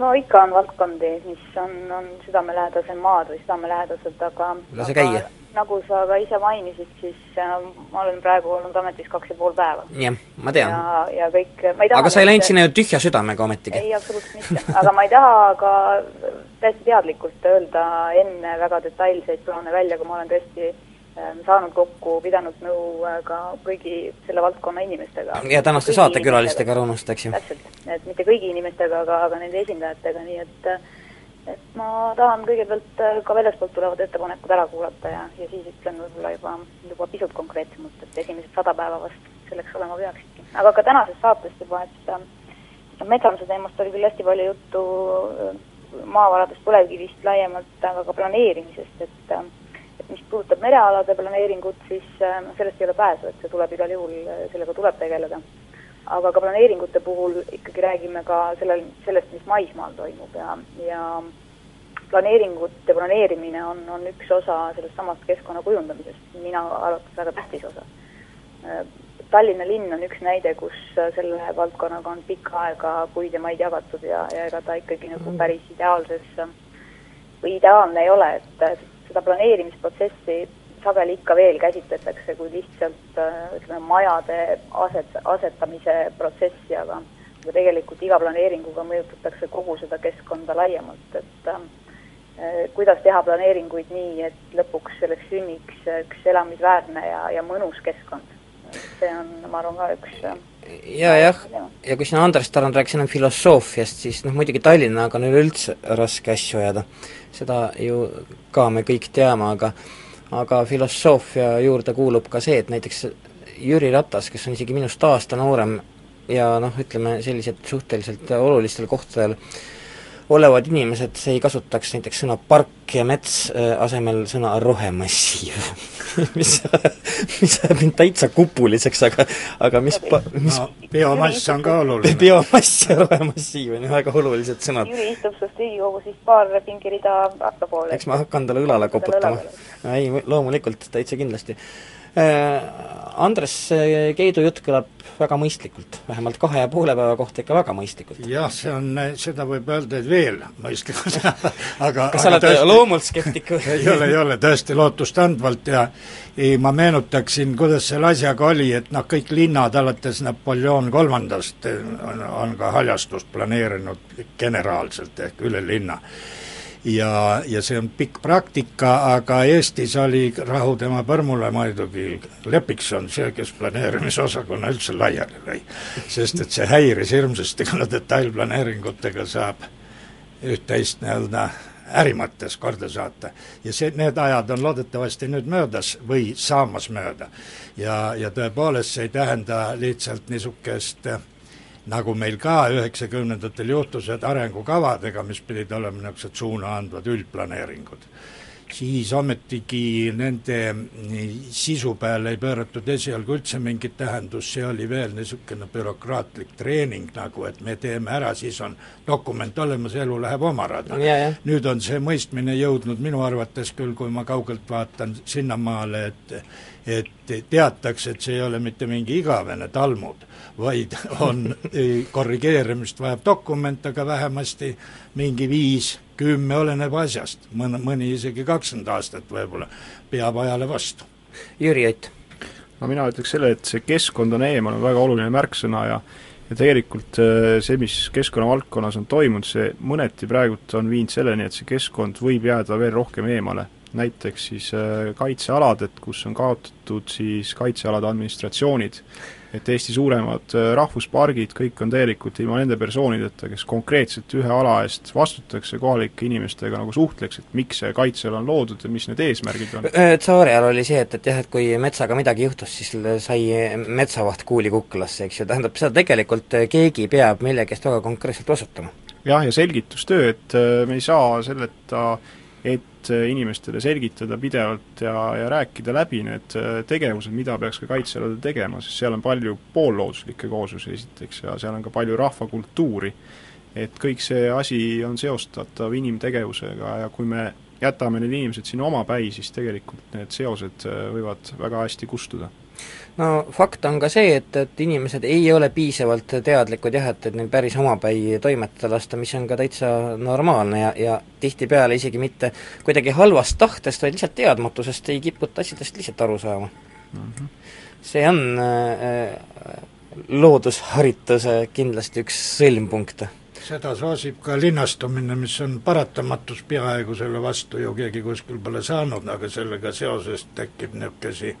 [SPEAKER 14] no ikka on valdkondi, mis on, on südamelähedased maad või südamelähedased, aga
[SPEAKER 10] lase käia.
[SPEAKER 14] Nagu sa ka ise mainisid, siis äh, ma olen praegu olnud ametis kaks ja pool päeva.
[SPEAKER 10] jah, ma tean.
[SPEAKER 14] ja, ja kõik, ma ei taha
[SPEAKER 10] aga sa ei läinud sinna ju tühja südamega ometigi?
[SPEAKER 14] ei, absoluutselt mitte, aga ma ei taha ka täiesti teadlikult öelda enne väga detailseid plaane välja, kui ma olen tõesti ähm, saanud kokku, pidanud nõu äh, ka kõigi selle valdkonna inimestega.
[SPEAKER 10] ja tänaste saatekülalistega unustada, eks ju?
[SPEAKER 14] täpselt, et mitte kõigi inimestega, aga, aga nende esindajatega, nii et äh, et ma tahan kõigepealt äh, ka väljastpoolt tulevad ettepanekud ära kuulata ja, ja siis ütlen võib-olla juba, juba pisut konkreetsemalt, et esimesed sada päeva vast selleks olema peaksidki. aga ka tänasest saatest juba, et äh, metsanduse teemast oli küll hästi palju juttu äh, maavaradest, põlevkivist laiemalt, aga ka planeerimisest, et et mis puudutab merealade planeeringut, siis noh, sellest ei ole pääsu, et see tuleb igal juhul, sellega tuleb tegeleda aga ka planeeringute puhul ikkagi räägime ka sellel, sellest, mis maismaal toimub ja, ja planeeringute planeerimine on, on üks osa sellest samast keskkonna kujundamisest, minu arvates väga tähtis osa. Tallinna linn on üks näide, kus selle valdkonnaga on pikka aega kuid ja maid jagatud ja, ja ega ta ikkagi nagu mm. päris ideaalses või ideaalne ei ole, et seda planeerimisprotsessi sageli ikka veel käsitletakse kui lihtsalt äh, ütleme, majade aset, asetamise protsessi, aga aga tegelikult iga planeeringuga mõjutatakse kogu seda keskkonda laiemalt, et äh, kuidas teha planeeringuid nii, et lõpuks selleks sünniks üks elamisväärne ja, ja mõnus keskkond. see on, ma arvan, ka üks äh,
[SPEAKER 10] ja jah, ja kui siin Andres Tarand rääkis enam filosoofiast, siis noh, muidugi Tallinnaga on üleüldse raske asju ajada, seda ju ka me kõik teame, aga aga filosoofia juurde kuulub ka see, et näiteks Jüri Ratas, kes on isegi minust aasta noorem ja noh, ütleme sellised suhteliselt olulistel kohtadel olevad inimesed ei kasutaks näiteks sõna park ja mets äh, asemel sõna rohemassiiv <laughs> mis, mis ajab mind täitsa kupuliseks, aga aga mis pa-, mis
[SPEAKER 13] no, biomass on ka oluline. <laughs>
[SPEAKER 10] biomass ja rohemassiiv on ju väga olulised sõnad.
[SPEAKER 14] Jüri istub sinust Riigikogus vist paar pingirida allapoole.
[SPEAKER 10] eks ma hakkan talle õlale koputama. ei, loomulikult, täitsa kindlasti Andres Keidu jutt kõlab väga mõistlikult, vähemalt kahe ja poole päeva kohta ikka väga mõistlikult.
[SPEAKER 13] jah, see on, seda võib öelda, et veel mõistlikult <laughs> aga
[SPEAKER 10] kas sa oled tõesti, loomult skeptik või? <laughs>
[SPEAKER 13] ei ole, ei ole, tõesti lootustandvalt ja ei, ma meenutaksin, kuidas selle asjaga oli, et noh, kõik linnad alates Napoleon kolmandast on, on ka haljastust planeerinud generaalselt ehk üle linna ja, ja see on pikk praktika, aga Eestis oli rahu tema põrmule muidugi Lepikson, see, kes planeerimisosakonna üldse laiali lõi. sest et see häiris hirmsasti, kuna detailplaneeringutega saab üht-teist nii-öelda äri mõttes korda saata. ja see, need ajad on loodetavasti nüüd möödas või saamas mööda. ja, ja tõepoolest see ei tähenda lihtsalt niisugust äh, nagu meil ka üheksakümnendatel juhtus, et arengukavadega, mis pidid olema niisugused suuna andvad üldplaneeringud, siis ometigi nende sisu peale ei pööratud esialgu üldse mingit tähendust, see oli veel niisugune bürokraatlik treening nagu, et me teeme ära, siis on dokument olemas, elu läheb oma rada. nüüd on see mõistmine jõudnud minu arvates küll, kui ma kaugelt vaatan, sinnamaale, et et teatakse, et see ei ole mitte mingi igavene talmud, vaid on, <laughs> korrigeerimist vajab dokument, aga vähemasti mingi viis, kümme, oleneb asjast, mõne, mõni isegi kakskümmend aastat võib-olla, peab ajale vastu.
[SPEAKER 10] Jüri Ott?
[SPEAKER 12] no mina ütleks selle, et see keskkond on eemal, on väga oluline märksõna ja ja tegelikult äh, see, mis keskkonna valdkonnas on toimunud, see mõneti praegult on viinud selleni, et see keskkond võib jääda veel rohkem eemale näiteks siis äh, kaitsealad, et kus on kaotatud siis kaitsealade administratsioonid, et Eesti suuremad äh, rahvuspargid, kõik on tegelikult ilma nende persoonideta, kes konkreetselt ühe ala eest vastutaks ja kohalike inimestega nagu suhtleks, et miks see kaitseala on loodud ja mis need eesmärgid on.
[SPEAKER 10] Äh, Tsaari ajal oli see, et, et jah, et kui metsaga midagi juhtus, siis sai metsavaht kuuli kuklasse, eks ju, tähendab, seda tegelikult keegi peab millegi eest väga konkreetselt vastutama.
[SPEAKER 12] jah, ja selgitustöö, et me ei saa selleta et et inimestele selgitada pidevalt ja, ja rääkida läbi need äh, tegevused, mida peaks ka kaitsealadel tegema, sest seal on palju poollooduslikke kooslusi esiteks ja seal on ka palju rahvakultuuri, et kõik see asi on seostatav inimtegevusega ja kui me jätame need inimesed sinna omapäi, siis tegelikult need seosed äh, võivad väga hästi kustuda
[SPEAKER 10] no fakt on ka see, et, et inimesed ei ole piisavalt teadlikud jah, et, et neil päris omapäi toimetada lasta, mis on ka täitsa normaalne ja, ja tihtipeale isegi mitte kuidagi halvast tahtest, vaid lihtsalt teadmatusest ei kiputa asjadest lihtsalt aru saama mm. -hmm. see on äh, loodusharituse kindlasti üks sõlmpunkte
[SPEAKER 13] seda soosib ka linnastumine, mis on paratamatus, peaaegu selle vastu ju keegi kuskil pole saanud, aga sellega seoses tekib niisuguseid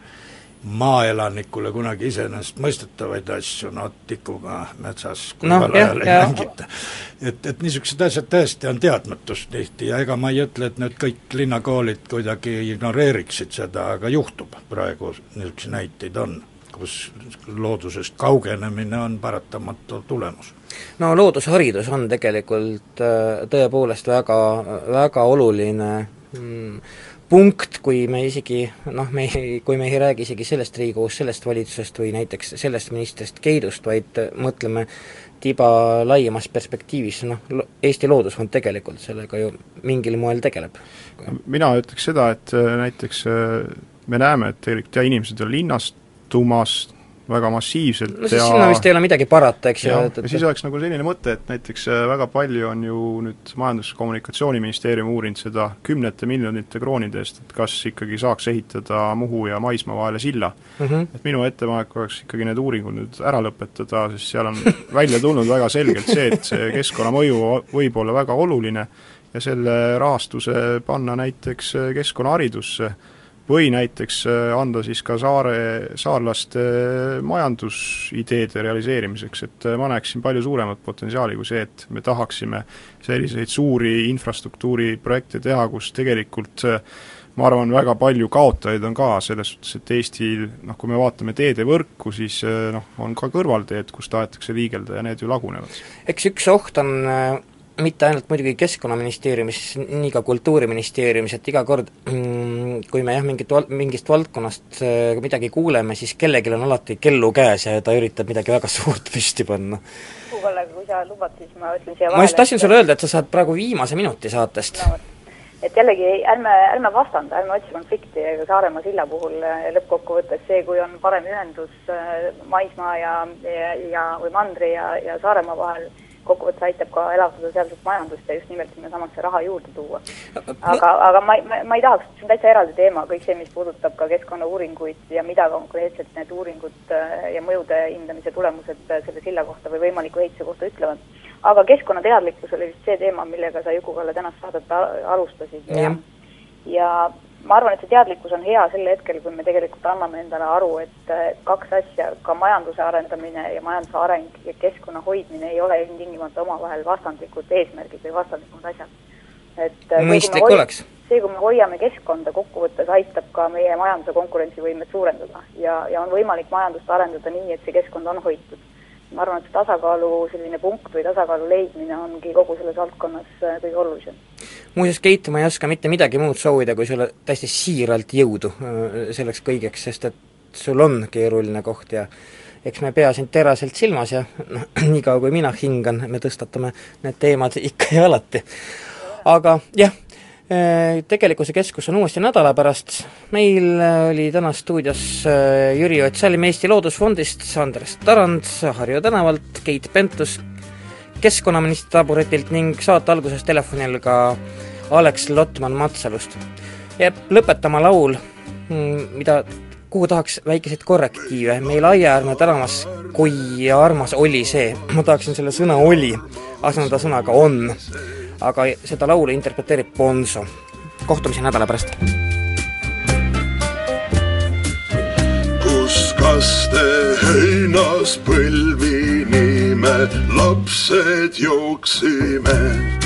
[SPEAKER 13] maaelanikule kunagi iseenesestmõistetavaid asju, no tikuga metsas kuival no, ajal ei mängita. et, et niisugused asjad tõesti on teadmatus tihti ja ega ma ei ütle, et nüüd kõik linnakoolid kuidagi ignoreeriksid seda, aga juhtub, praegu niisuguseid näiteid on, kus loodusest kaugenemine on paratamatu tulemus.
[SPEAKER 10] No loodusharidus on tegelikult äh, tõepoolest väga, väga oluline mm, punkt, kui me isegi noh, me ei, kui me ei räägi isegi sellest Riigikogust, sellest valitsusest või näiteks sellest ministrist Keidust, vaid mõtleme tiba laiemas perspektiivis, noh, Eesti Loodusfond tegelikult sellega ju mingil moel tegeleb.
[SPEAKER 12] mina ütleks seda, et äh, näiteks äh, me näeme, et tegelikult jah, inimesed on linnastumas, väga massiivselt
[SPEAKER 10] no siis ja sinna vist ei ole midagi parata, eks ju.
[SPEAKER 12] ja, et, et... siis oleks nagu selline mõte, et näiteks äh, väga palju on ju nüüd Majandus- ja Kommunikatsiooniministeerium uurinud seda kümnete miljonite kroonide eest, et kas ikkagi saaks ehitada Muhu ja maismaa vahele silla mm. -hmm. et minu ettepanek oleks ikkagi need uuringud nüüd ära lõpetada, sest seal on <laughs> välja tulnud väga selgelt see, et see keskkonnamõju võib olla väga oluline ja selle rahastuse panna näiteks keskkonnaharidusse või näiteks äh, anda siis ka saare, saarlaste äh, majandusideede realiseerimiseks, et äh, ma näeksin palju suuremat potentsiaali kui see, et me tahaksime selliseid suuri infrastruktuuriprojekte teha, kus tegelikult ma arvan, väga palju kaotajaid on ka, selles suhtes, et Eestil noh, kui me vaatame teedevõrku, siis noh, on ka kõrvalteed, kus tahetakse liigelda ja need ju lagunevad.
[SPEAKER 10] eks üks oht on mitte ainult muidugi Keskkonnaministeeriumis, nii ka Kultuuriministeeriumis, et iga kord mm, kui me jah, mingit val-, mingist valdkonnast äh, midagi kuuleme, siis kellelgi on alati kellu käes ja ta üritab midagi väga <laughs> suurt püsti panna.
[SPEAKER 14] Kalle, kui sa lubad, siis ma ütlen siia
[SPEAKER 10] vahele ma just tahtsin sulle öelda, et sa saad praegu viimase minuti saatest no,.
[SPEAKER 14] et jällegi, ärme, ärme vastanda, ärme otsi konflikti, ega Saaremaa silla puhul äh, lõppkokkuvõttes see, kui on parem ühendus äh, maismaa ja, ja, ja või mandri ja, ja Saaremaa vahel, kokkuvõttes aitab ka elavdada sealset majandust ja just nimelt sinnasamasse raha juurde tuua. aga, aga ma, ma, ma ei tahaks, see on täitsa eraldi teema, kõik see, mis puudutab ka keskkonnauuringuid ja mida konkreetselt need uuringud äh, ja mõjude hindamise tulemused äh, selle silla kohta või võimaliku ehituse kohta ütlevad. aga keskkonnateadlikkus oli vist see teema, millega sa Juku-Kalle tänast saadet alustasid ja, ja ma arvan, et see teadlikkus on hea sel hetkel, kui me tegelikult anname endale aru, et kaks asja, ka majanduse arendamine ja majanduse areng ja keskkonna hoidmine ei ole ilmtingimata omavahel vastandlikud eesmärgid või vastandlikud asjad. et
[SPEAKER 10] äh, mõistlik hoid... oleks.
[SPEAKER 14] see, kui me hoiame keskkonda, kokkuvõttes aitab ka meie majanduse konkurentsivõimet suurendada ja, ja on võimalik majandust arendada nii, et see keskkond on hoitud ma arvan, et see tasakaalu selline punkt või tasakaalu leidmine ongi kogu selles valdkonnas äh, kõige olulisem.
[SPEAKER 10] muuseas, Keit, ma ei oska mitte midagi muud soovida, kui sulle täiesti siiralt jõudu äh, selleks kõigeks, sest et sul on keeruline koht ja eks me pea sind teraselt silmas ja <clears throat> noh, niikaua kui mina hingan, me tõstatame need teemad ikka ja alati. aga jah, tegelikkuse keskus on uuesti nädala pärast, meil äh, oli täna stuudios äh, Jüri Ott Salm Eesti Loodusfondist, Andres Tarand Harju tänavalt, Keit Pentus keskkonnaministri taburetilt ning saate alguses telefonil ka Alex Lotman Matsalust. jääb lõpetama laul, mm, mida, kuhu tahaks väikeseid korrektiive, meil Aiaäärme tänamas, kui armas oli see, ma tahaksin selle sõna oli asendada sõnaga on aga seda laulu interpreteerib Bonzo. kohtumise nädala pärast.
[SPEAKER 15] kus kaste heinas põlvini me lapsed jooksime